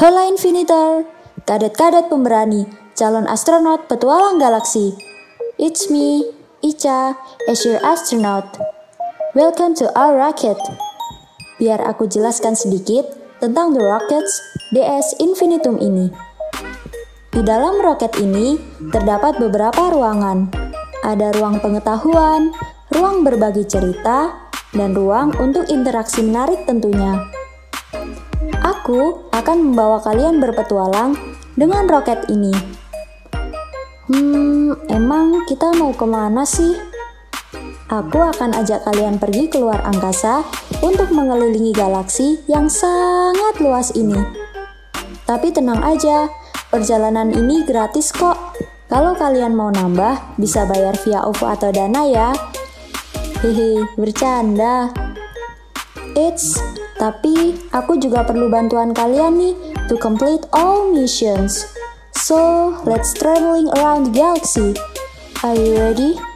Hola Infinitor, kadet-kadet pemberani, calon astronot petualang galaksi. It's me, Ica, as your astronaut. Welcome to our rocket. Biar aku jelaskan sedikit tentang The Rockets DS Infinitum ini. Di dalam roket ini terdapat beberapa ruangan. Ada ruang pengetahuan, ruang berbagi cerita, dan ruang untuk interaksi menarik tentunya. Aku akan membawa kalian berpetualang dengan roket ini. Hmm, emang kita mau ke mana sih? Aku akan ajak kalian pergi keluar angkasa untuk mengelilingi galaksi yang sangat luas ini. Tapi tenang aja, perjalanan ini gratis kok. Kalau kalian mau nambah, bisa bayar via OVO atau Dana ya. Hehe, bercanda. It's tapi aku juga perlu bantuan kalian nih to complete all missions. So, let's traveling around the galaxy. Are you ready?